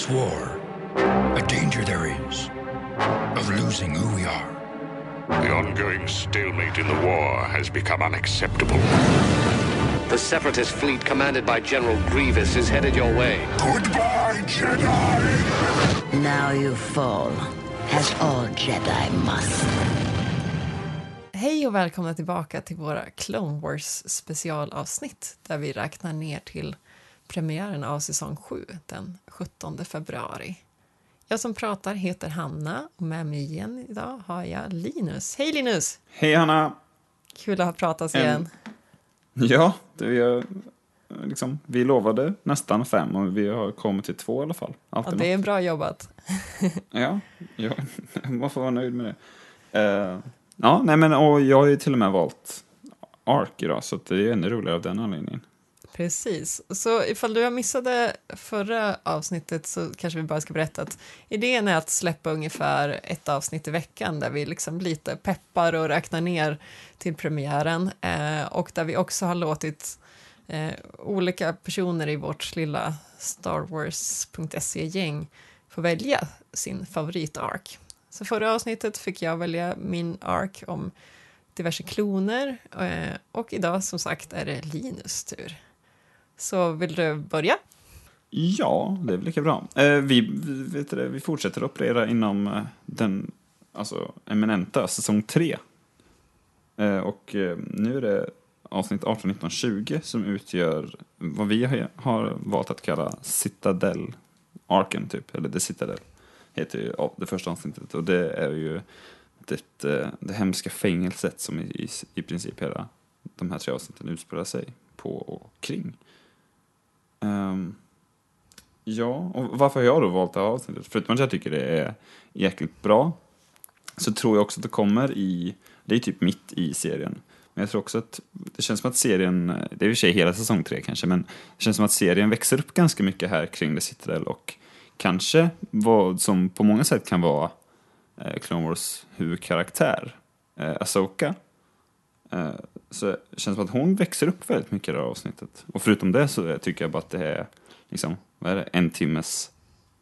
this war, a danger there is of losing who we are. The ongoing stalemate in the war has become unacceptable. The Separatist fleet commanded by General Grievous is headed your way. Goodbye, Jedi! Now you fall, as all Jedi must. Hej och välkomna tillbaka till våra Clone Wars specialavsnitt där vi räknar ner till premiären av säsong 7 den 17 februari. Jag som pratar heter Hanna och med mig igen idag har jag Linus. Hej Linus! Hej Hanna! Kul att ha pratats En- igen. Ja, det är, liksom, vi lovade nästan fem och vi har kommit till två i alla fall. Ja, det är något. bra jobbat. Ja, ja, man får vara nöjd med det. Eh, ja, nej men och jag har ju till och med valt Ark idag så det är ännu roligare av den anledningen. Precis. Så ifall du har missade förra avsnittet så kanske vi bara ska berätta att idén är att släppa ungefär ett avsnitt i veckan där vi liksom lite peppar och räknar ner till premiären eh, och där vi också har låtit eh, olika personer i vårt lilla Star Wars.se-gäng få välja sin favoritark. Så förra avsnittet fick jag välja min ark om diverse kloner eh, och idag som sagt är det Linus tur. Så vill du börja? Ja, det är väl lika bra. Eh, vi, vet du vi fortsätter att operera inom eh, den alltså, eminenta säsong 3. Eh, och nu är det avsnitt 18, 19, 20 som utgör vad vi har, valt att kalla Citadel Arken typ, eller The Citadel heter ju det första avsnittet och det är ju det, det hemska fängelset som i, i, i princip hela de här tre avsnitten utspelar sig på och kring. Um, ja, och varför har jag då valt det här avsnittet? Förutom att jag tycker det är jäkligt bra så tror jag också att det kommer i, det är typ mitt i serien. Men jag tror också att det känns som att serien, det är i och för sig hela säsong tre kanske, men det känns som att serien växer upp ganska mycket här kring The Citadel och kanske vad som på många sätt kan vara eh, Clone Wars huvudkaraktär, eh, Asoka. Eh, så det känns som att hon växer upp väldigt mycket i det här avsnittet. Och förutom det så tycker jag bara att det är liksom, vad är det, en timmes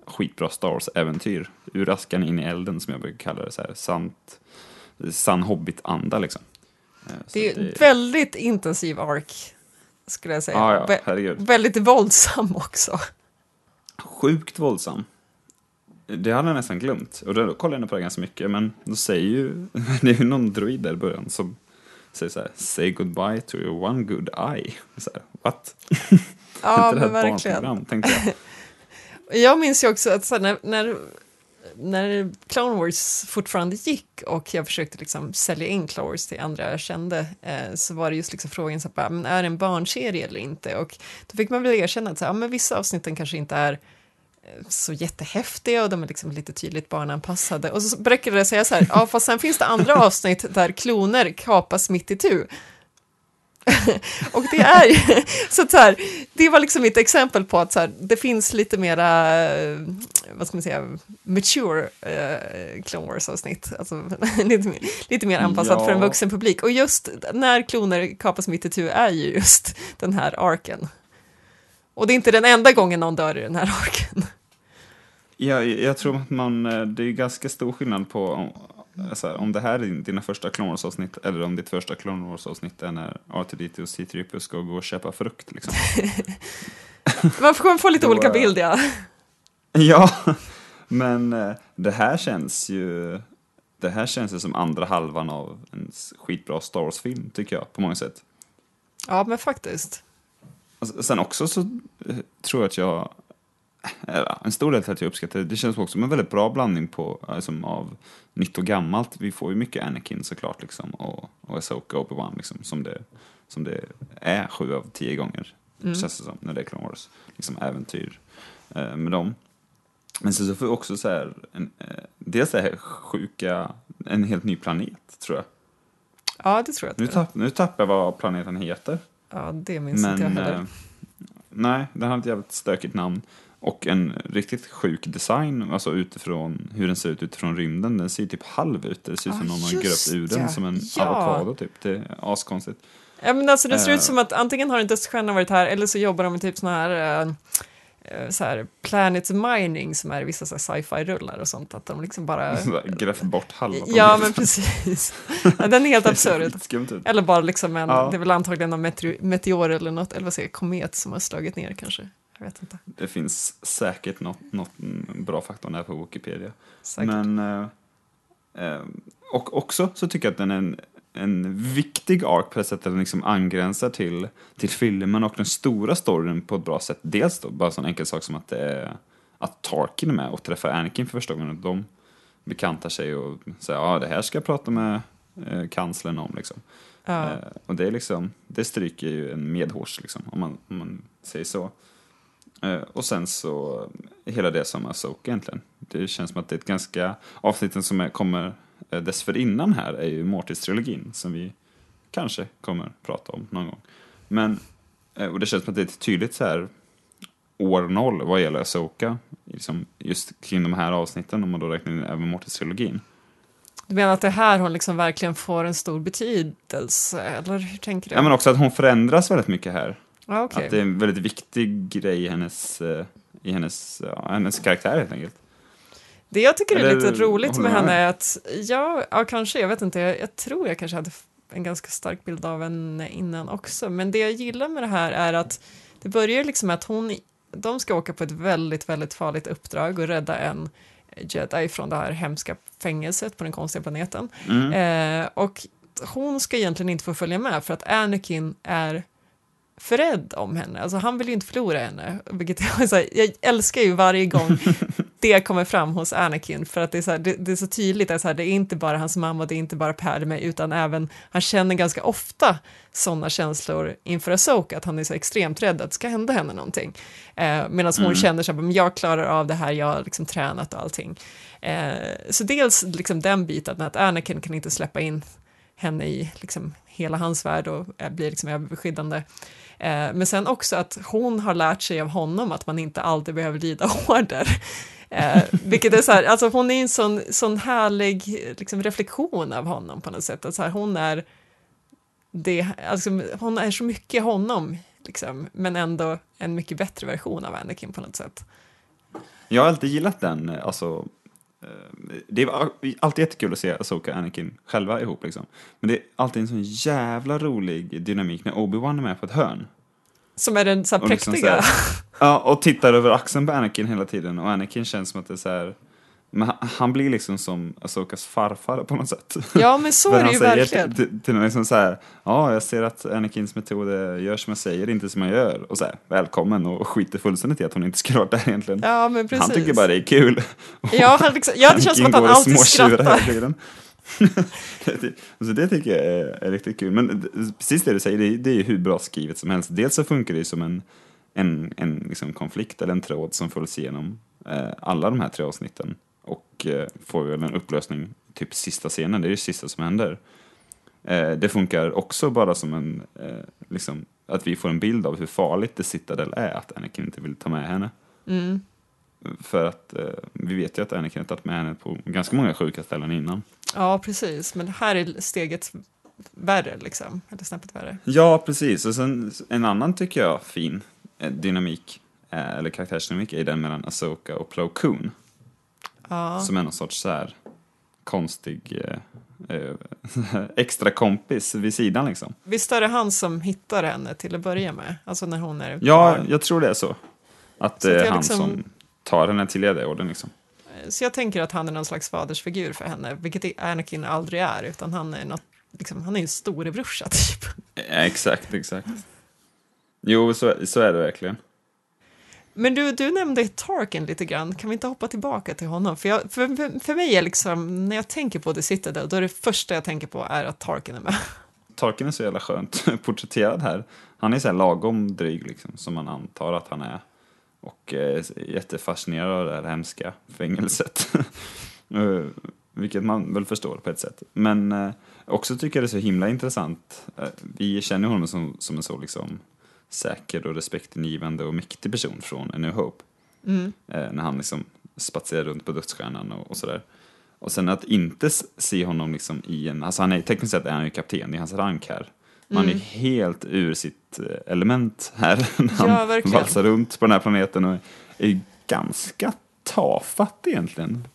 skitbra Star Wars-äventyr. Ur askan in i elden som jag brukar kalla det, så här, sant, sann hobbit-anda liksom. Eh, Det är ju väldigt intensiv ark, skulle jag säga. Ja, ja, Vä- väldigt våldsam också. sjukt våldsam. Det hade jag nästan glömt. Och då kollade jag på det ganska mycket, men då säger ju, det är ju någon druid där i början som säger så här, say goodbye to your one good eye. Så här, what? Ja, men verkligen. tänkte jag. Jag minns ju också att så här, när, när, när Clone Wars fortfarande gick och jag försökte liksom sälja in Clone Wars till andra jag kände eh, så var det just liksom frågan så här, men är det en barnserie eller inte? Och då fick man väl erkänna att så här, ja, men vissa avsnitten kanske inte är så jättehäftiga och de är liksom lite tydligt barnanpassade. Och så brukade det säga så här, ja fast sen finns det andra avsnitt där kloner kapas mitt i tu. och det är ju, så att så här, det var liksom ett exempel på att så här, det finns lite mera, eh, vad ska man säga, mature eh, Clone Wars-avsnitt. Alltså lite, mer- lite mer anpassat Ja. för en vuxen publik. Och just när kloner kapas mitt i tu är ju just den här arken. Och det är inte den enda gången någon dör i den här arken. Jag, jag tror att man, eh, det är ganska stor skillnad på om, så här, om det här är dina första Clone Wars-avsnitt eller om ditt första Clone Wars-avsnitt är när R2D2 och C3PO ska gå och köpa frukt liksom. Man får, får lite Då, olika eh, bild, ja. Ja, men eh, det här känns ju... Det här känns ju som andra halvan av en skitbra Star Wars-film, tycker jag, på många sätt. Ja, men faktiskt. Alltså, sen också så eh, tror jag att jag... eh, En stor del till att jag uppskattar det, det känns också som en väldigt bra blandning på, alltså, av nytt och gammalt. Vi får ju mycket Anakin såklart, liksom, och, och Asoka och Obi-Wan, liksom, som, det, som det är sju av tio gånger, känns det som, när det är Clone Wars. Liksom äventyr eh, med dem. Men sen så får vi också så här, en, eh, dels det här sjuka, en helt ny planet, tror jag. Ja, det tror jag. Nu, tapp, nu tappar jag vad planeten heter. Ja, det minns inte jag Men heller. eh, nej, den har ett jävligt stökigt namn. Och en riktigt sjuk design, alltså utifrån hur den ser ut utifrån rymden. Den ser typ halv ut. Det ser ut som Ja, någon har gröpt ur den ja. som en Ja. avokado typ. Det är askonstigt. Ja, men alltså det ser ut Eh. som att antingen har en dödsstjärna varit här eller så jobbar de med typ såna här, eh, så här Planet Mining som är vissa sci-fi-rullar och sånt, att de liksom bara... Grävt bort halva Ja, men precis. Den är helt absurd. Ut. Eller bara liksom en, Ja. det är väl antagligen någon meteor, meteor eller något, eller vad säger jag, komet som har slagit ner kanske. Jag vet inte. Det finns säkert något, något bra fakta här på Wikipedia. Säkert. Men, eh, eh, och också så tycker jag att den är en, en viktig ark på det sättet att den liksom angränsar till, till filmen och den stora storyn på ett bra sätt. Dels då, bara en sån enkel sak som att, det är, att Tarkin är med och träffar Anakin för första gången. Och de bekantar sig och säger ja det här ska jag prata med eh, kanslern om liksom. Ja. Eh, och det är liksom, det stryker ju en medhårs liksom, om man, om man säger så. Eh, och sen så, eh, hela det som Asoka egentligen. Det känns som att det är ett ganska, avsnitten som är, kommer eh, dessförinnan här är ju Mortis-trilogin som vi kanske kommer prata om någon gång. Men, och det känns som att det är ett tydligt så här år noll vad gäller Asoka, liksom just kring de här avsnitten om man då räknar in även Mortis-trilogin. Du menar att det här hon liksom verkligen får en stor betydelse, eller hur tänker du? Ja men också att hon förändras väldigt mycket här. Ja, okej. Att det är en väldigt viktig grej i hennes, eh, i hennes, ja, hennes karaktär helt enkelt. Det jag tycker är Eller lite roligt med henne är att, ja, ja kanske, jag vet inte, jag, jag tror jag kanske hade en ganska stark bild av henne innan också, men det jag gillar med det här är att det börjar liksom med att hon, de ska åka på ett väldigt, väldigt farligt uppdrag och rädda en jedi från det här hemska fängelset på den konstiga planeten. Mm. Eh, och hon ska egentligen inte få följa med för att Anakin är för rädd om henne. Alltså han vill ju inte förlora henne. Vilket jag, är så här, jag älskar ju varje gång det kommer fram hos Anakin för att det är så, här, det, det är så tydligt att så här, det är inte bara hans mamma, det är inte bara Padme utan även han känner ganska ofta sådana känslor inför Asoka att han är så extremt rädd att det ska hända henne någonting. Eh, Medan hon känner så här, "Men jag klarar av det här, jag har liksom tränat och allting. Eh, så dels liksom den biten att Anakin kan inte släppa in henne i liksom hela hans värld och eh, blir liksom överbeskyddande. Eh, men sen också att hon har lärt sig av honom att man inte alltid behöver lyda order. Eh, vilket är så här, alltså hon är en sån, sån härlig liksom, reflektion av honom på något sätt. Att så här, hon är det, alltså, hon är så mycket honom, liksom, men ändå en mycket bättre version av Anakin på något sätt. Jag har alltid gillat den, alltså det är alltid jättekul att se Asoka och Anakin själva ihop liksom. Men det är alltid en sån jävla rolig dynamik när Obi-Wan är med på ett hörn. Som är den så här Och liksom präktiga. så här- Ja, och tittar över axeln på Anakin hela tiden och Anakin känns som att det är så här men han, blir liksom som Asokas farfar på något sätt. Ja, men så är det ju verkligen. Till, till, honom liksom så här, ja, jag ser att Anakins metod gör som jag säger, inte som jag gör. Och så här, välkommen och skiter fullständigt i att hon inte ska vara där egentligen. Ja, men precis. Han tycker bara det är kul. Ja, han liksom, ja, det känns som att han alltid skrattar. så det tycker jag är, är riktigt kul. Men precis det du säger, det är, det är ju hur bra skrivet som helst. Dels så funkar det ju som en, en, en liksom konflikt eller en tråd som följs igenom eh, alla de här tre avsnitten. Och eh, får väl en upplösning, typ sista scenen, det är det sista som händer. Eh, det funkar också bara som en, eh, liksom, att vi får en bild av hur farligt det Citadel är att Anakin inte vill ta med henne. Mm. För att vi vet ju att Anakin har tagit med henne på ganska många sjuka ställen innan. Ja, precis. Men här är steget värre, liksom. Eller snäppet värre. Ja, precis. Och sen en annan tycker jag fin dynamik, eller karaktärsdynamik, är den mellan Asoka och Plo Koon. Ja. Som är någon sorts så här konstig eh, eh, extra kompis vid sidan liksom. Visst är det han som hittar henne till att börja med? Alltså när hon är Ja, barn. jag tror det är så. Att Så det är jag han liksom- som tar henne till Jedi-orden liksom. Så jag tänker att han är någon slags fadersfigur för henne, vilket Anakin aldrig är, utan han är något, liksom, han är en storebrorsa typ. Eh, Exakt, exakt. Jo, så, så är det verkligen. Men du, du nämnde Tarkin lite grann, kan vi inte hoppa tillbaka till honom? För, jag, för, för- mig är liksom, när jag tänker på The Citadel, då är det första jag tänker på är att Tarkin är med. Tarkin är så jävla skönt porträtterad här. Han är så här lagom dryg liksom, som man antar att han är. Och eh, jättefascinerad av det här hemska fängelset. Eh, vilket man väl förstår på ett sätt. Men eh, också tycker jag det är så himla intressant. Eh, vi känner honom som, som en så liksom säker och respektingivande och mäktig person från A New Hope. Mm. Eh, när han liksom spatserar runt på dödsstjärnan och, och sådär. Och sen att inte se honom liksom i en, alltså han är tekniskt sett är han ju kapten i hans rank här. Man är helt ur sitt eh, element här när han Ja, verkligen. valsar runt på den här planeten och är ganska tafatt egentligen.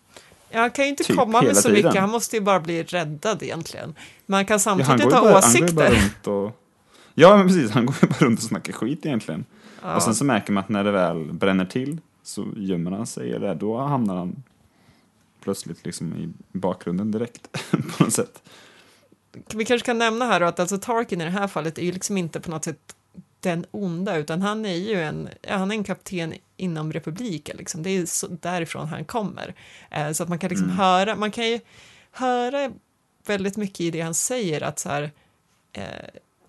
Ja, han kan ju inte Typ komma med så tiden. mycket, han måste ju bara bli räddad egentligen. Men han kan Ja, samtidigt han går ju ha bara, han går ju bara åsikter. runt och... Ja, men precis. Han går ju bara runt och snackar skit egentligen. Ja. Och sen så märker man att när det väl bränner till så gömmer han sig, eller då hamnar han plötsligt liksom i bakgrunden direkt på något sätt. Vi kanske kan nämna här då att alltså Tarkin i det här fallet är ju liksom inte på något sätt den onda, utan han är ju en, han är en kapten inom republiken, liksom. det är så, därifrån han kommer. Eh, så att man kan liksom höra, man kan ju höra väldigt mycket i det han säger, att så här, eh,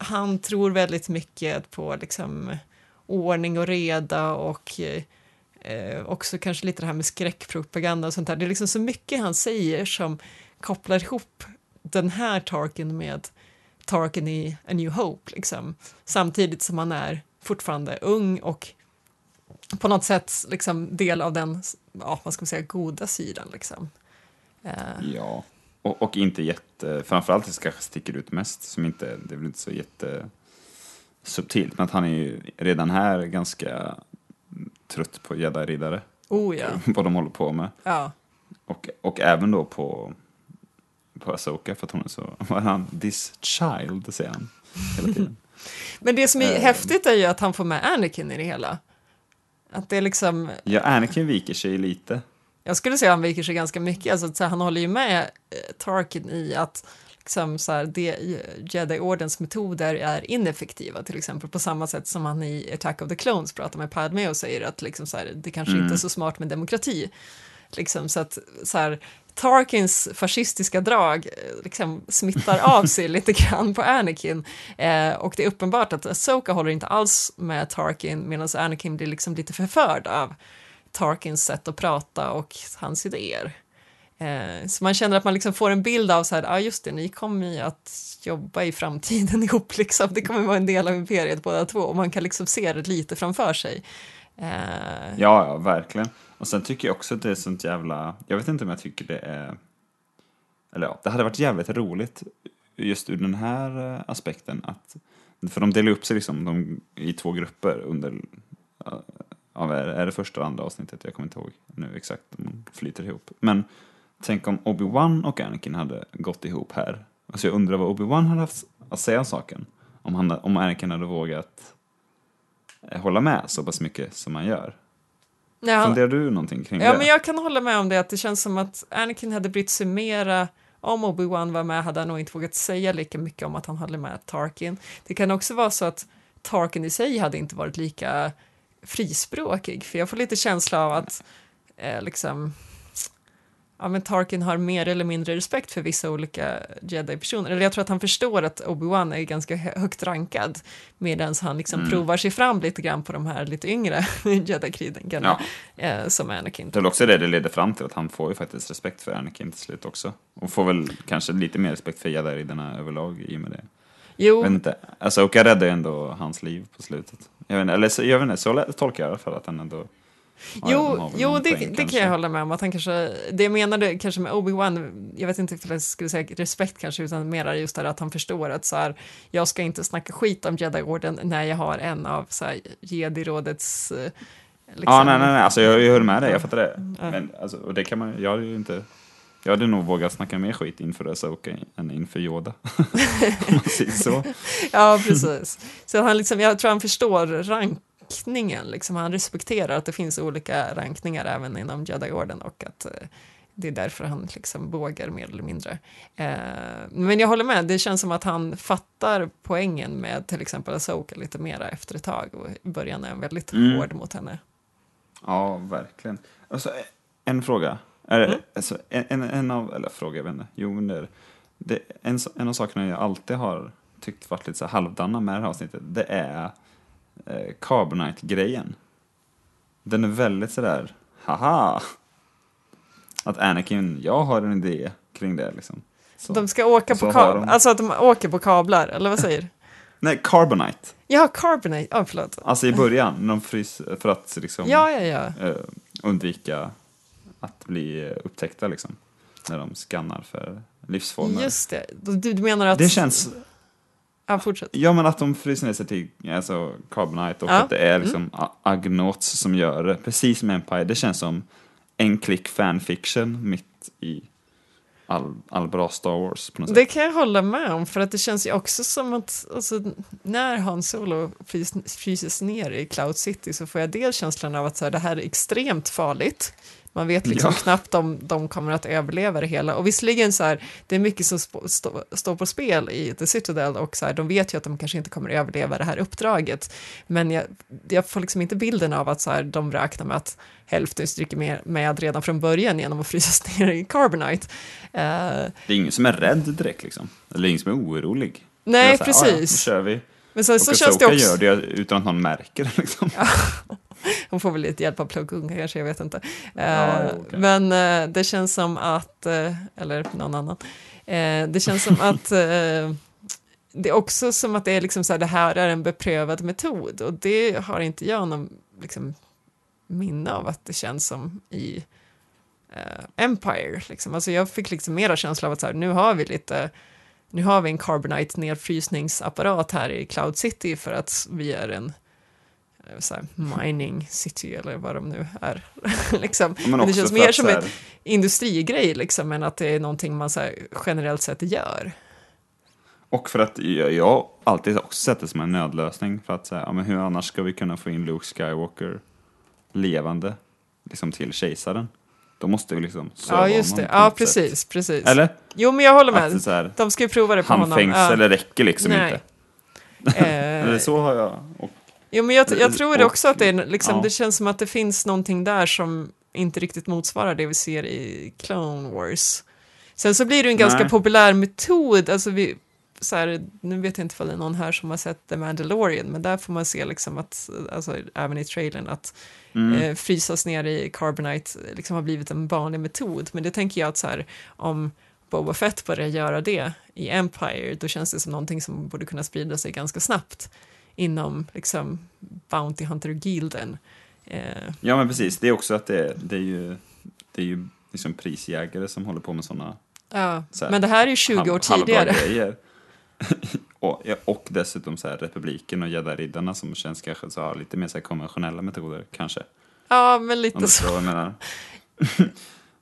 han tror väldigt mycket på liksom ordning och reda och eh, också kanske lite det här med skräckpropaganda och sånt där. Det är liksom så mycket han säger som kopplar ihop den här Tarkin med Tarkin i A New Hope, liksom. Samtidigt som han är fortfarande ung och på något sätt liksom del av den, ja, vad ska man säga, goda sidan, liksom. Eh, Ja. Och, och inte jätte, framförallt det som kanske sticker ut mest, som inte, det är väl inte så jätte subtilt, men att han är ju redan här ganska trött på jedi-riddare, oh ja, vad de håller på med. ja. Och, och även då på, på Asoka för att hon är så, vad är han, this child, säger han hela tiden. Men det som är Eh. häftigt är ju att han får med Anakin i det hela. Att det är liksom, Ja, Anakin viker sig lite. Jag skulle säga att han viker sig ganska mycket, alltså så här, han håller ju med eh, Tarkin i att liksom så här, det, Jedi-ordens metoder är ineffektiva, till exempel på samma sätt som han i Attack of the Clones pratar med Padme och säger att liksom så här, det kanske inte är så smart med demokrati. Liksom, så att så här, Tarkins fascistiska drag eh, liksom, smittar av sig lite grann på Anakin. Eh, och det är uppenbart att Asoka håller inte alls med Tarkin medan Anakin blir liksom lite förförd av Tarkins sätt att prata och hans idéer. Eh, så man känner att man liksom får en bild av så här, ja ah, just det, ni kommer ju att jobba i framtiden ihop liksom. Det kommer vara en del av imperiet båda två och man kan liksom se det lite framför sig. Eh, Ja, ja, verkligen. Och sen tycker jag också att det är sånt jävla, jag vet inte om jag tycker det är, eller ja, det hade varit jävligt roligt just ur den här eh, aspekten att, för de delar upp sig liksom de, i två grupper under, ja, vad är, det, första och andra avsnittet? Jag kommer inte ihåg nu exakt, de flyter ihop. Men tänk om Obi-Wan och Anakin hade gått ihop här. Alltså jag undrar vad Obi-Wan hade haft att säga om saken. Om, han, om Anakin hade vågat eh, hålla med så pass mycket som han gör. ja. Funderar du någonting kring Ja, det? men jag kan hålla med om det, att det känns som att Anakin hade brytt sig mera om Obi-Wan var med hade han nog inte vågat säga lika mycket om att han håller med Tarkin. Det kan också vara så att Tarkin i sig hade inte varit lika frispråkig, för jag får lite känsla av att eh, liksom Ja, men Tarkin har mer eller mindre respekt för vissa olika jedi-personer. Eller jag tror att han förstår att Obi-Wan är ganska hö- högt rankad medan han liksom Mm. provar sig fram lite grann på de här lite yngre jedi-kritikerna Ja. eh, som Anakin. Det är också det det leder fram till, att han får ju faktiskt respekt för Anakin till slut också. Och får väl kanske lite mer respekt för jedi-riddarna överlag i och med det. Jo, Jag vet inte, alltså Oka räddar ju ändå hans liv på slutet. Jag vet inte, eller så, jag vet inte, så tolkar jag alla fall att han ändå... Ja, Jo, har jo det, poäng det kan jag hålla med om. Att han kanske, det jag menade kanske med Obi-Wan, jag vet inte om jag skulle säga respekt kanske, utan mer just det att han förstår att så här, jag ska inte snacka skit om Jedi-orden när jag har en av så här, Jedi-rådets... Liksom, Ja, nej, nej, nej, alltså jag, jag höll med dig, jag fattar det. Men alltså, och det kan man jag hade ju inte... Jag hade nog vågat snacka mer skit inför Asoka än inför Yoda. Om man säger så. Ja, precis. Så han liksom, jag tror han förstår rankningen, liksom. han respekterar att det finns olika rankningar även inom Jedi-orden och att eh, det är därför han liksom vågar mer eller mindre. Eh, men jag håller med, det känns som att han fattar poängen med till exempel Asoka lite mera efter ett tag och i början är han väldigt Mm. hård mot henne. Ja, verkligen. Alltså, en fråga. Mm. alltså, en, en, av, eller fråga, jag vet inte. Jo, men det, är- det, en, en av sakerna jag alltid har tyckt varit lite så halvdana med det här avsnittet, det är eh, Carbonite-grejen. Den är väldigt sådär, haha! Att Anakin, jag har en idé kring det liksom. Så. De ska åka på kablar, de- alltså att de åker på kablar, eller vad säger du? Nej, Carbonite. Ja, Carbonate, ja förlåt. Alltså i början, när de fryser, för att liksom Ja, ja, ja. eh, undvika att bli upptäckta liksom. När de skannar för livsformer. Just det, du, du menar att... Det känns... Ja, fortsätt. Ja, men att de fryser ner sig till alltså, Carbonite och Ja. att det är liksom mm. Agnaughts som gör det. Precis som Empire. Det känns som en klick fanfiction mitt i all, all bra Star Wars på något sätt. Det kan jag hålla med om, för att det känns ju också som att alltså, när Han Solo frys, fryses ner i Cloud City så får jag dels känslan av att så här, det här är extremt farligt. Man vet liksom Ja. knappt om de kommer att överleva det hela. Och visserligen så här, det är mycket som spå- stå, står på spel i The Citadel och så här, de vet ju att de kanske inte kommer att överleva det här uppdraget. Men jag, jag får liksom inte bilden av att så här, de räknar med att hälften stryker med, med redan från början genom att frysas ner i Carbonite. Eh, Det är ingen som är rädd direkt liksom. Eller ingen som är orolig. Nej, är så här, "Ah, Ja, ja, nu precis. kör vi. Men sen Och så känns det också... gör det utan att någon märker det liksom. Hon får väl lite hjälp av Koon kanske, jag vet inte. Ja, Eh, okej. Men eh, det känns som att, eh, eller någon annan, det känns som att det är också som att det är liksom så här, det här är en beprövad metod och det har inte jag någon liksom, minne av att det känns som i eh, Empire. Liksom. Alltså jag fick liksom mera känsla av att så här, nu har vi lite nu har vi en Carbonite nedfrysningsapparat här i Cloud City för att vi är en så här, mining city eller vad de nu är. liksom. Men Men det känns mer som här- en industrigrej liksom, än att det är någonting man så här, generellt sett gör. Och för att jag, jag alltid också sett det som en nödlösning för att säga, ja, men hur annars ska vi kunna få in Luke Skywalker levande liksom till kejsaren? Då måste vi liksom söva Ja, just honom det. Ja, precis, sätt. precis. Eller? Jo, men jag håller med. här, De ska ju prova det på honom. handfängsel Ja. räcker liksom Nej. inte. Eh, så har jag. Och, Jo, men jag, jag Och- tror också att det, är, liksom, ja. det känns som att det finns någonting där som inte riktigt motsvarar det vi ser i Clone Wars. Sen så blir det en ganska Nej. populär metod, alltså vi, så här, nu vet jag inte om det är någon här som har sett The Mandalorian, men där får man se liksom att, alltså även i trailern, att Mm. eh, frysas ner i Carbonite liksom har blivit en vanlig metod. Men det tänker jag att så här, om Boba Fett börjar göra det i Empire, då känns det som någonting som borde kunna sprida sig ganska snabbt inom liksom Bounty Hunter-gilden. Eh, ja men precis, det är också att det, det är ju, det är ju liksom prisjägare som håller på med sådana ja. Så här, Men det här är ju 20 år tidigare. och, och dessutom så här republiken och gäddariddarna som känns kanske så har lite mer så här konventionella metoder kanske. Ja, men lite så. vad jag menar.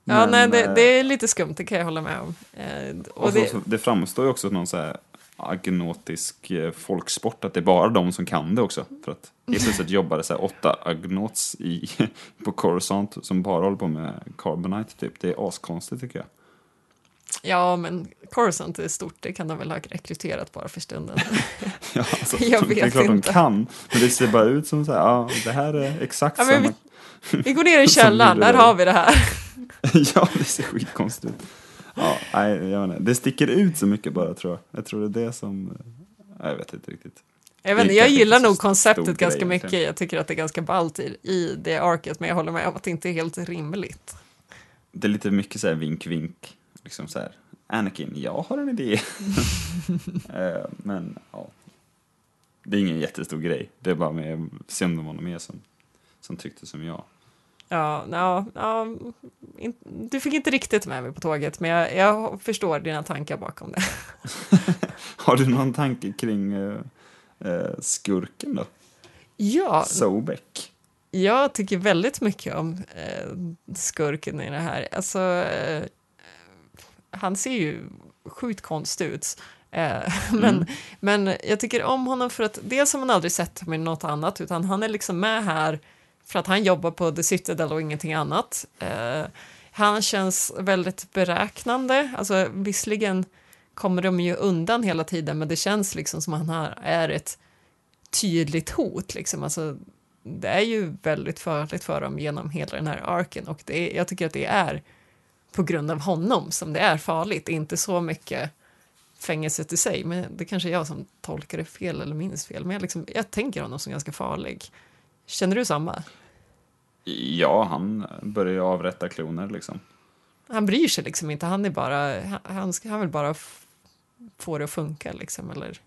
Ja, Men, nej, det, eh, det är lite skumt, det kan jag hålla med om. Eh, och Och det, så, det framstår ju också någon så här agnotisk eh, folksport, att det är bara de som kan det också. För att helt plötsligt jobbar det så här åtta agnots i, på Coruscant som bara håller på med Carbonite typ. Det är askonstigt tycker jag. ja, men Coruscant är stort, det kan de väl ha rekryterat bara för stunden. Ja, alltså, Jag det är vet klart inte. de kan, men det ser bara ut som så här, ja, det här är exakt Ja, samma. Vi går ner i källaren, där har vi det här. ja, det ser skitkonstigt ut. Ja, nej, jag. Det sticker ut så mycket bara tror jag. Jag tror det är det som, eh, jag vet inte riktigt. Jag, vet, jag gillar nog konceptet grej ganska egentligen. mycket. Jag tycker att det är ganska ballt i, i det arket, men jag håller med om att det inte är helt rimligt. Det är lite mycket så här vink-vink. Liksom så här, Anakin, jag har en idé. Eh, Men ja, det är ingen jättestor grej. Det är bara med se om det var någon mer som, som tyckte som jag. Ja, ja, ja, in, du fick inte riktigt med mig på tåget, men jag, jag förstår dina tankar bakom det. Har du någon tanke kring eh, eh, skurken då? Ja, Sobek? jag tycker väldigt mycket om eh, skurken i det här. Alltså, han ser ju sjukt konstig ut. Men, men jag tycker om honom för att dels har man aldrig sett honom i något annat, utan han är liksom med här för att han jobbar på The Citadel och ingenting annat. Eh, han känns väldigt beräknande, alltså visserligen kommer de ju undan hela tiden, men det känns liksom som att han är ett tydligt hot. Liksom. Alltså, det är ju väldigt farligt för dem genom hela den här arken och det är, jag tycker att det är på grund av honom som det är farligt, inte så mycket fängelset i sig, men det kanske är jag som tolkar det fel eller minns fel, men jag, liksom, jag tänker honom som ganska farlig. Känner du samma? Ja, han börjar ju avrätta kloner liksom. Han bryr sig liksom inte, han är bara, han, han, vill bara få det att funka liksom, eller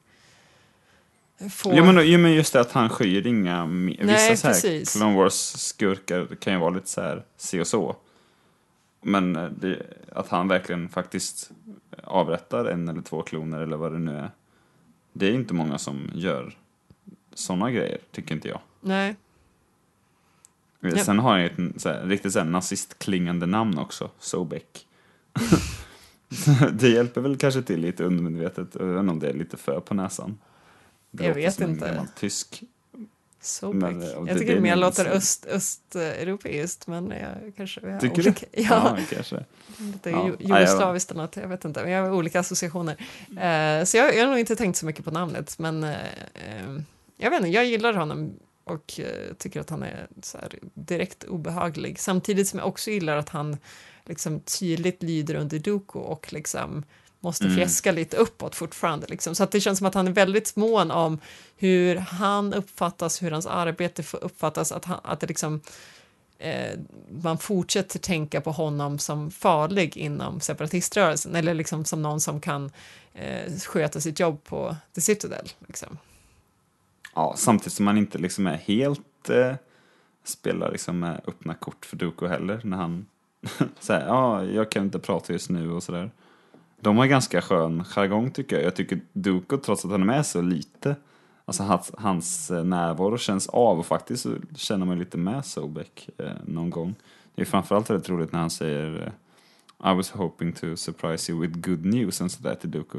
få... Jo men, jo men just det att han skyr inga, me- Nej, vissa så här precis. Clone Wars-skurkar kan ju vara lite så här si och så. Men eh, det, att han verkligen faktiskt avrättar en eller två kloner eller vad det nu är. Det är inte många som gör sådana grejer, tycker inte jag. Nej. Ja. Sen har han ju ett så här, riktigt så här, nazistklingande namn också, Sobek. det hjälper väl kanske till lite undermedvetet, jag vet inte om det är lite för på näsan. Det Jag vet en inte. gammal tysk. Sobek. Men, eh, jag det- tycker det mer låter öst, östeuropeiskt, men jag kanske vi har Tycker olika, du? Ja, kanske. lite Ja. Ja, jugoslaviskt eller något, jag vet inte. Men jag har olika associationer. Eh, så jag, jag har nog inte tänkt så mycket på namnet, men eh, jag vet inte, jag gillar honom och eh, tycker att han är direkt obehaglig. Samtidigt som jag också gillar att han liksom tydligt lyder under Dooku och liksom måste Mm. fjäska lite uppåt fortfarande. Liksom. Så att det känns som att han är väldigt mån om hur han uppfattas, hur hans arbete uppfattas, att, han, att det liksom eh, man fortsätter tänka på honom som farlig inom separatiströrelsen eller liksom som någon som kan eh, sköta sitt jobb på The Citadel. Liksom. Ja, samtidigt som man inte liksom är helt eh, spelar liksom med öppna kort för Duko heller när han säger ja, jag kan inte prata just nu och sådär. De har ganska skön jargong tycker jag. Jag tycker Duko, trots att han är med så lite, alltså hans, hans eh, närvaro känns av och faktiskt så känner man lite med Sobek eh, någon gång. Det är framförallt väldigt roligt när han säger eh, I was hoping to surprise you with good news och sådär till Duko.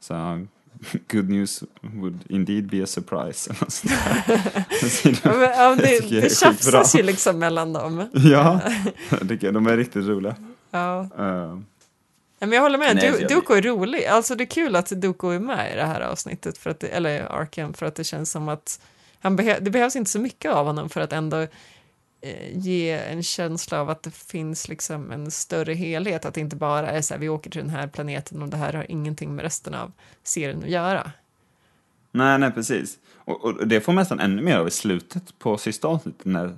Så han, good news would indeed be a surprise. där. Ja, men, ja, Det det, jag det är tjafsas ju liksom mellan dem. ja, jag tycker de är riktigt roliga. Ja. Ja, men jag håller med, Nej, du, jag- Duko är rolig. Alltså det är kul att Duko är med i det här avsnittet, för att det, eller arken, för att det känns som att han behe- det behövs inte så mycket av honom för att ändå ge en känsla av att det finns liksom en större helhet, att det inte bara är så här, vi åker till den här planeten och det här har ingenting med resten av serien att göra. nej, nej, precis. Och, och det får man nästan ännu mer av i slutet på sista avsnittet när,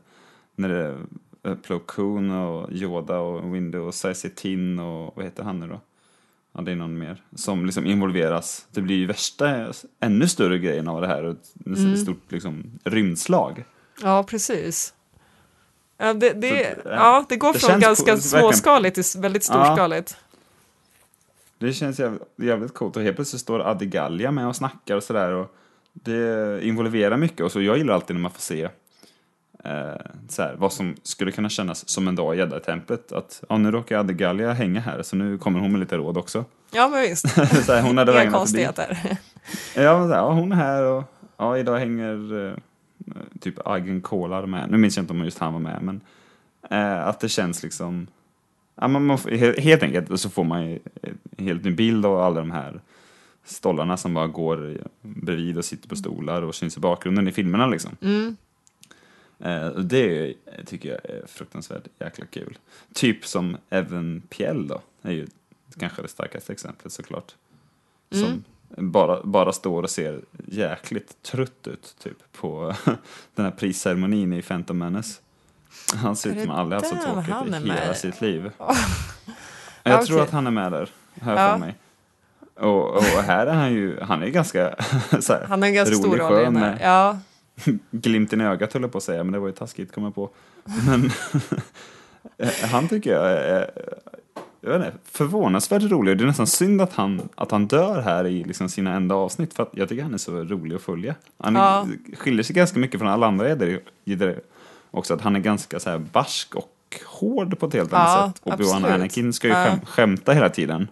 när det är eh, Plo Koon och Yoda och Window och Saisi Tin och vad heter han nu då? Ja, det är någon mer som liksom involveras. Det blir ju värsta, ännu större grejen av det här och ett Mm. stort liksom rymdslag. Ja, precis. Ja, det, det, Så, ja, det går det från ganska verkligen- småskaligt till väldigt Ja. storskaligt. Det känns jävligt, jävligt coolt och helt plötsligt står Adi Gallia med och snackar och sådär och det involverar mycket och så jag gillar alltid när man får se eh, så här, vad som skulle kunna kännas som en dag i Gädda-templet. Att ja, nu råkar Adi Gallia hänga här så nu kommer hon med lite råd också. Ja, men visst. så här, hon hade Inga konstigheter. Ja, men så här, ja, hon är här och ja, idag hänger eh, typ Agent Kolar med. Nu minns jag inte om just han var med, men eh, att det känns liksom Ja, man, man, helt enkelt så får man ju en helt ny bild av alla de här stollarna som bara går bredvid och sitter på stolar och syns i bakgrunden i filmerna liksom. Mm. Eh, och det tycker jag är fruktansvärt jäkla kul. Typ som Evan Piel då, är ju kanske det starkaste exemplet såklart. Som bara, bara står och ser jäkligt trött ut typ på den här prisceremonin i Phantom Menace. Han ser ut som aldrig haft så tråkigt i hela med? sitt liv. Ja, Jag tror okej. att han är med där, jag Ja. för mig. Och, och här är han ju, han är ganska så här, Han har en ganska rolig, stor roll med Ja, glimten i ögat höll jag på att säga, men det var ju taskigt kom jag på. Men han tycker jag är, jag vet inte, förvånansvärt rolig. och Det är nästan synd att han, att han dör här i liksom sina enda avsnitt, för jag tycker han är så rolig att följa. Han Ja. skiljer sig ganska mycket från alla andra gäddor också, att han är ganska så här barsk och hård på ett helt annat Ja, sätt. Och absolut. Anakin ska ju Ja. skäm, skämta hela tiden.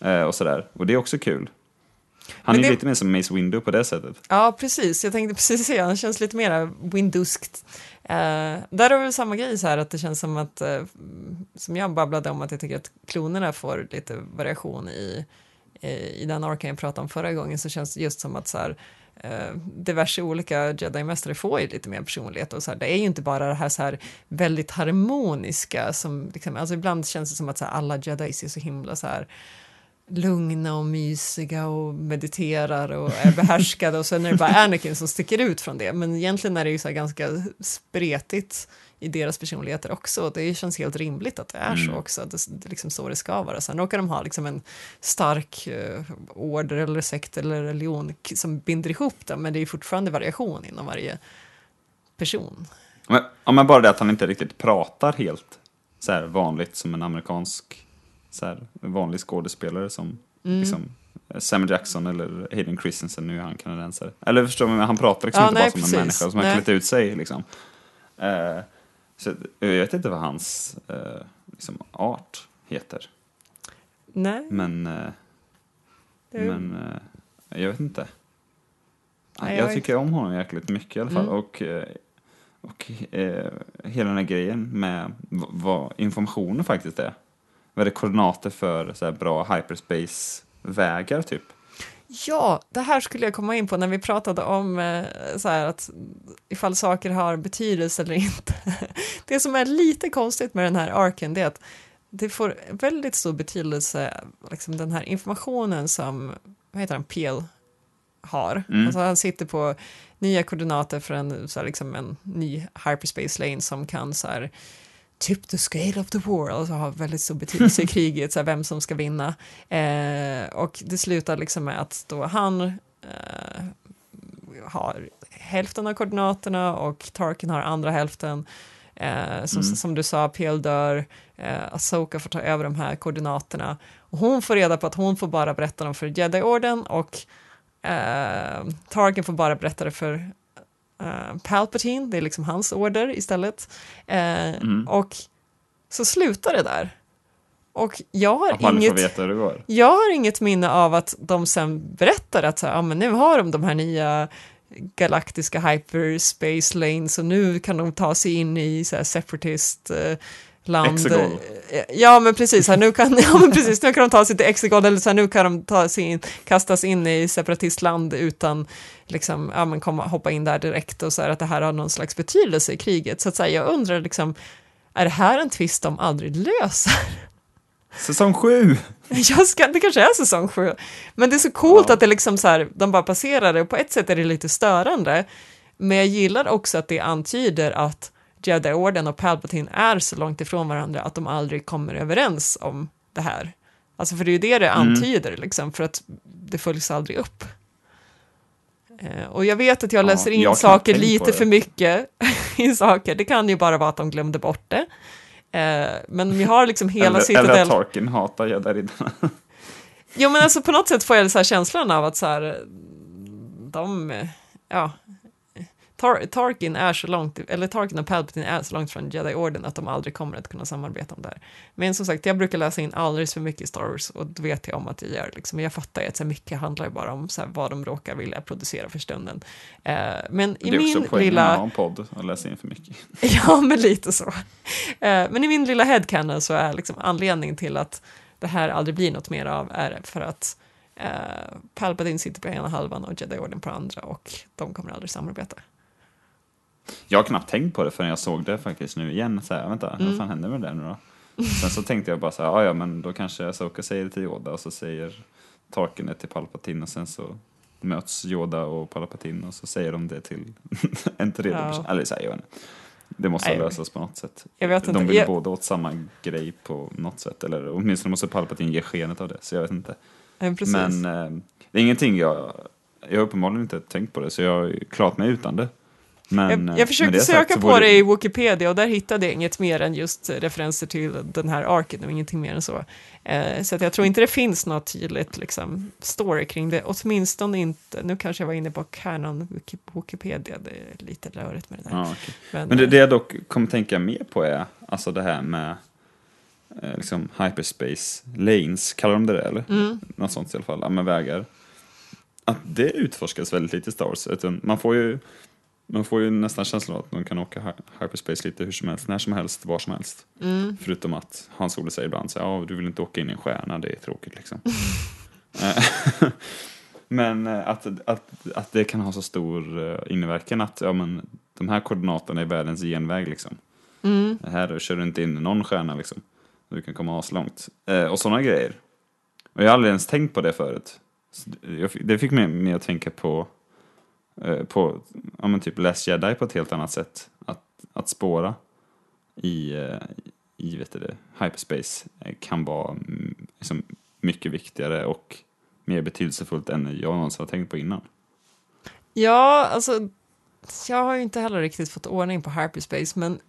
Eh, och sådär, och det är också kul. Han Men är det- lite mer som Mace Windu på det sättet. ja, precis. Jag tänkte precis säga, han känns lite mer Winduskt. Eh, där har vi samma grej så här att det känns som att, eh, som jag babblade om, att jag tycker att klonerna får lite variation i, i, i den arken jag pratade om förra gången, så känns det just som att så här, eh, diverse olika jedi-mästare får ju lite mer personlighet och så här, det är ju inte bara det här, så här väldigt harmoniska som, liksom, alltså ibland känns det som att så här, alla jedis är så himla så här lugna och mysiga och mediterar och är behärskade och sen är det bara Anakin som sticker ut från det. Men egentligen är det ju så här ganska spretigt i deras personligheter också. Det känns helt rimligt att det är så också. Det, det är liksom så det ska vara. Sen råkar de ha liksom en stark eh, order eller sekt eller religion som binder ihop dem, men det är fortfarande variation inom varje person. Men, ja, men bara det att han inte riktigt pratar helt så här vanligt som en amerikansk så här, vanlig skådespelare som Mm. liksom, Samuel Jackson eller Hayden Christensen, nu är han kanadensare. Eller förstår man, han pratar liksom Ja, inte nej, bara som precis. en människa som har klätt ut sig. Liksom. Eh, så jag vet inte vad hans eh, liksom, art heter. Nej, Men, det- men jag vet inte. Nej, jag jag tycker om honom jäkligt mycket i alla fall. Mm. Och, och hela den här grejen med vad informationen faktiskt är. Vad är det koordinater för så bra hyperspace-vägar typ? Ja, det här skulle jag komma in på när vi pratade om eh, så här att ifall saker har betydelse eller inte. Det som är lite konstigt med den här arken det är att det får väldigt stor betydelse, liksom den här informationen som, vad heter han, Peel har. Mm. Alltså han sitter på nya koordinater för en, så här, liksom en ny hyperspace lane som kan så här tip the scale of the war, alltså har väldigt stor betydelse i kriget, så här, vem som ska vinna. Eh, och det slutar liksom med att då han eh, har hälften av koordinaterna och Tarkin har andra hälften. Eh, som, Mm. som du sa, Peel dör, eh, Asoka får ta över de här koordinaterna. Och hon får reda på att hon får bara berätta dem för Jedi-orden och eh, Tarkin får bara berätta det för eh, Palpatine, det är liksom hans order istället. Eh, Mm. Och så slutar det där. Och jag har inget... Jag har inget minne av att de sen berättar att så här, ja, men nu har de de här nya galaktiska hyperspace lanes och nu kan de ta sig in i så här, separatist eh, land. Exegol. Eh, Ja, men precis. Här, nu, kan, ja, men precis nu kan de ta sig till Exegol eller så här, nu kan de ta sig in, kastas in i separatistland utan liksom, ja, men komma, hoppa in där direkt och så här, att det här har någon slags betydelse i kriget. Så att säga, jag undrar liksom, är det här en twist de aldrig löser? Säsong sju! Jag ska, det kanske är säsong sju. Men det är så coolt Ja. att det liksom så här, de bara passerar det och på ett sätt är det lite störande. Men jag gillar också att det antyder att Jedi-orden och Palpatine är så långt ifrån varandra att de aldrig kommer överens om det här. Alltså för det är ju det det Mm. antyder liksom, för att det följs aldrig upp. Eh, Och jag vet att jag Ja, läser in jag saker lite för mycket i saker. Det kan ju bara vara att de glömde bort det. Eh, Men vi har liksom hela eller, eller Citadel... att Tarkin hatar Jedi-riddarna. Jo men alltså på något sätt får jag så här känslan av att så här, de, ja, Tar Tarkin är så långt, eller Tarkin och Palpatine är så långt från Jedi-orden att de aldrig kommer att kunna samarbeta om det här. Men som sagt, jag brukar läsa in alldeles för mycket i Star Wars och det vet jag om att jag gör. Liksom. Jag fattar ju att så här, mycket handlar ju bara om så här, vad de råkar vilja producera för stunden. Eh, men i det är min också poängen lilla... med att ha en podd och läsa in för mycket. Ja, men lite så. Eh, Men i min lilla headcanon så är liksom anledningen till att det här aldrig blir något mer av är för att eh, Palpatine sitter på ena halvan och Jedi-orden på andra och de kommer aldrig samarbeta. Jag har knappt tänkt på det förrän jag såg det faktiskt nu igen. Så här, vänta, Mm. vad fan händer med det nu då? Sen så tänkte jag bara så här, "Ah, ja men då kanske Asoka säger det till Yoda och så säger Tarkin det till Palpatine och sen så möts Yoda och Palpatine och så säger de det till en tredje Ja. person. Eller så här, jag vet inte. Det måste Nej, lösas på något sätt. jag vet inte. De vill Jag- båda åt samma grej på något sätt. Eller åtminstone måste Palpatine ge skenet av det. Så jag vet inte. Precis. Men eh, det är ingenting jag... Jag har uppenbarligen inte tänkt på det, så jag har klarat mig utan det. Men, jag, eh, jag försökte söka på det i Wikipedia och där hittade jag inget mer än just referenser till den här arken och ingenting mer än så. Eh, så jag tror inte det finns något tydligt liksom, story kring det, åtminstone inte, nu kanske jag var inne på Canon Wiki- Wikipedia, det är lite rörigt med det där. Ja, okej. Men, Men det, eh, det jag dock kommer tänka mer på är alltså det här med eh, liksom hyperspace lanes, kallar de det det eller? Mm. Något sånt i alla fall, med vägar. Att det utforskas väldigt lite i Star Wars. Utan man får ju man får ju nästan känslan av att man kan åka hy- hyperspace lite hur som helst, när som helst, var som helst. Mm. Förutom att Hans Olof säger ibland så här, ja, du vill inte åka in i en stjärna, det är tråkigt liksom. Eh, men eh, att, att, att det kan ha så stor eh, inverkan att ja, men, de här koordinaterna är världens genväg liksom. Mm. Här kör du inte in i någon stjärna liksom. Du kan komma aslångt. Eh, och sådana grejer. Och jag har aldrig ens tänkt på det förut. Det- fick- mig, att tänka på, Eh, på ja, men typ Last Jedi på ett helt annat sätt. Att, att spåra i, eh, i vet du det, hyperspace eh, kan vara mm, liksom, mycket viktigare och mer betydelsefullt än jag någonsin har tänkt på innan. Ja, alltså, jag har ju inte heller riktigt fått ordning på hyperspace, men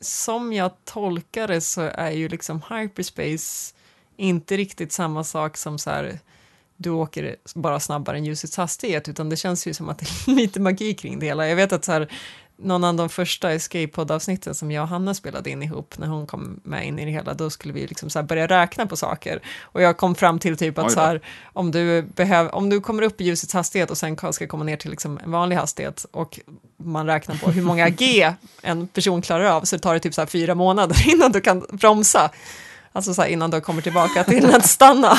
som jag tolkar det så är ju liksom hyperspace inte riktigt samma sak som så här, du åker bara snabbare än ljusets hastighet, utan det känns ju som att det är lite magi kring det hela. Jag vet att så här, någon av de första Escape-poddavsnitten som jag och Hanna spelade in ihop, när hon kom med in i det hela, då skulle vi liksom så börja räkna på saker. Och jag kom fram till typ att så här, om, du behöv, om du kommer upp i ljusets hastighet och sen ska komma ner till liksom en vanlig hastighet och man räknar på hur många G en person klarar av, så tar det typ så fyra månader innan du kan bromsa. Alltså så här, innan de kommer tillbaka till att stanna.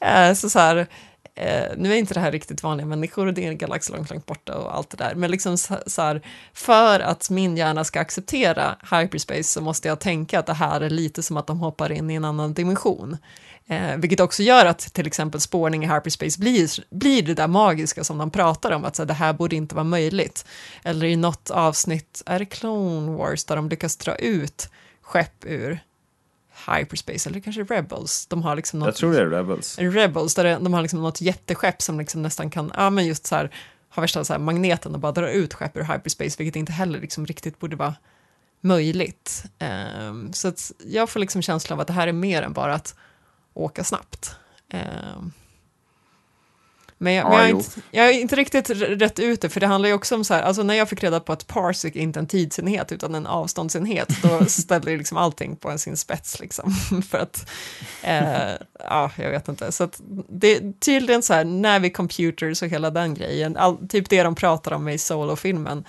Eh, så så här, eh, nu är inte det här riktigt vanliga människor och det är en galax långt, långt borta och allt det där. Men liksom så, så här, för att min hjärna ska acceptera hyperspace så måste jag tänka att det här är lite som att de hoppar in i en annan dimension. Eh, vilket också gör att till exempel spårning i hyperspace blir, blir det där magiska som de pratar om, att så här, det här borde inte vara möjligt. Eller i något avsnitt, är det Clone Wars, där de lyckas dra ut skepp ur hyperspace, eller kanske Rebels. De har liksom något, Jag tror det är Rebels. Rebels, där de har liksom något jätteskepp som liksom nästan kan, ja men just så här, har värsta så här magneten och bara drar ut skepp ur hyperspace, vilket inte heller liksom riktigt borde vara möjligt. Ehm, så jag får liksom känslan av att det här är mer än bara att åka snabbt. Ehm, men jag, Ja, men jag, är inte, jag är inte riktigt rätt ute, för det handlar ju också om så här, alltså när jag fick reda på att parsec är inte en tidsenhet utan en avståndsenhet, då ställer ju liksom allting på en sin spets liksom. för att, eh, ja, jag vet inte. Så att det är tydligen så här, Navi Computers och hela den grejen, all, typ det de pratar om i Solo-filmen,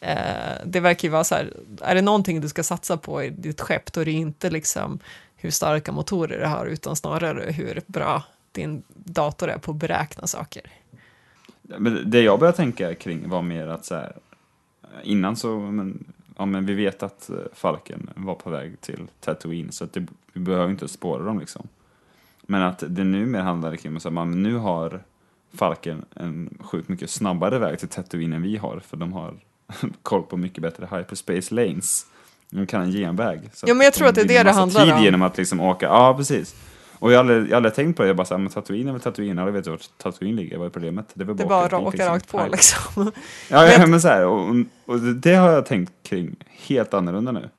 eh, det verkar ju vara så här, är det någonting du ska satsa på i ditt skepp, då är det inte liksom hur starka motorer det har, utan snarare hur bra din dator är på att beräkna saker. Men det jag började tänka kring var mer att så här, innan så, men, ja men vi vet att eh, Falken var på väg till Tatooine så att det, vi behöver inte spåra dem liksom. Men att det nu mer handlar kring att man nu har Falken en sjukt mycket snabbare väg till Tatooine än vi har, för de har koll på mycket bättre hyperspace lanes. De kan en genväg. så Ja, men jag tror att det är det det handlar tid om. genom att liksom åka, ja precis. Och jag har aldrig, jag har aldrig tänkt på det, jag bara såhär, men Tatooine är väl Tatooine, alla vet ju vart Tatooine ligger, vad är problemet? Det är väl Det är bara att åka dit, rakt på liksom. Ja, ja Men- men så här, och, och det har jag tänkt kring helt annorlunda nu.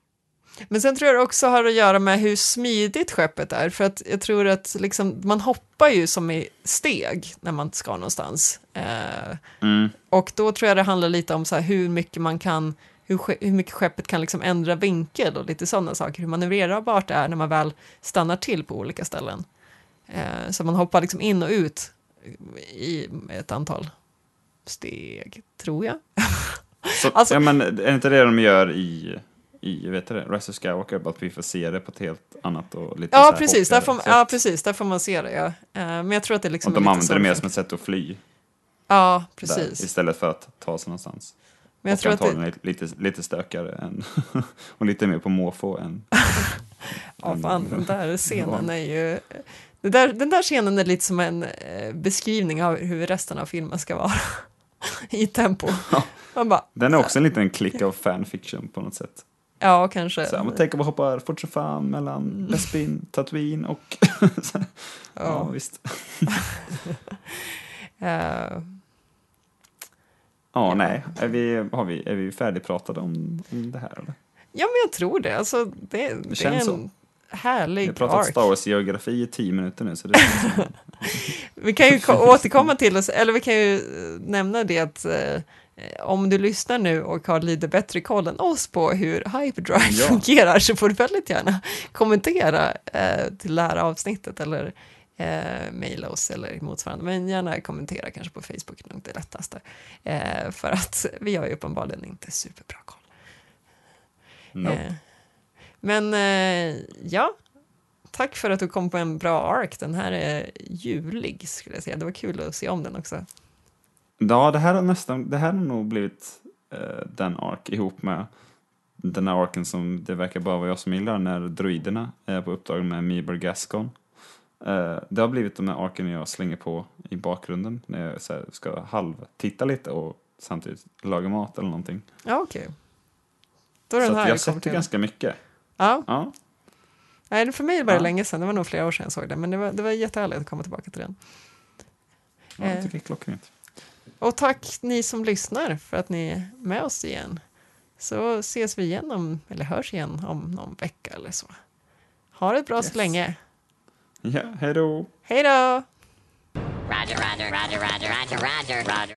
Men sen tror jag det också har att göra med hur smidigt skeppet är, för att jag tror att liksom, man hoppar ju som i steg när man ska någonstans. Eh, Mm. och då tror jag det handlar lite om så här, hur mycket man kan, hur, hur mycket skeppet kan liksom ändra vinkel och lite sådana saker, hur manövrerbart det är när man väl stannar till på olika ställen. Eh, så man hoppar liksom in och ut i ett antal steg, tror jag. Så, Alltså- ja, men är inte det de gör i, i vet du det, Rise of Skywalker, bara att vi får se det på ett helt annat och lite Ja, precis, där får, ja, precis, där får man se det. Ja. Eh, men jag tror att det liksom Och de använder det mer som ett sätt att fly Ja, där, precis. istället för att ta sig någonstans. Men jag och tror att det, lite, lite stökigare än, och lite mer på måfå än... ja, fan, den där scenen är ju... Det där, den där scenen är lite som en eh, beskrivning av hur resten av filmen ska vara. I tempo. Man bara, Den är också en liten klick av fanfiction på något sätt. ja, kanske. Så här, man tänker på hoppar fort som fan mellan Bespin, Tatooine och... ja. Ja. visst. Eh, Ja, nej. Är vi, har vi, är vi färdigpratade om, om det här eller? ja, men jag tror det. Alltså, det, det, är känns en Vi härlig har pratat ark. Star Wars-geografi i tio minuter nu, så det som... Vi kan ju ko- återkomma till oss, eller vi kan ju eh, nämna det att eh, om du lyssnar nu och har lite bättre koll än oss på hur Hyperdrive Ja. fungerar så får du väldigt gärna kommentera eh, till det här avsnittet eller eh, mejla oss eller motsvarande. Men gärna kommentera kanske på Facebook, det är nog det lättaste. Eh, för att vi har ju uppenbarligen inte superbra koll. Nope. Eh, men eh, ja, tack för att du kom på en bra ark. Den här är julig skulle jag säga. Det var kul att se om den också. Ja, det här har nästan, det här har nog blivit eh, den ark ihop med den här arken som det verkar bara vara jag som gillar när droiderna är på uppdrag med Meeber Gascon. Eh, det har blivit de här arken jag slänger på i bakgrunden när jag så ska halvtitta lite och samtidigt laga mat eller någonting. Ja, okej. Då är Så den här jag kommer sätter till. ganska mycket. Ja, Ja, nej, för mig var det Ja. länge sedan. Det var nog flera år sedan jag såg den. Men det var, det var jättehärligt att komma tillbaka till den. ja jag Eh. tycker det är klockrent. Och tack ni som lyssnar för att ni är med oss igen. Så ses vi igen om, eller hörs igen om någon vecka eller så. Ha det bra Yes. så länge. Ja, hej då. Hej då! Roger, roger, roger, roger, roger, roger, roger.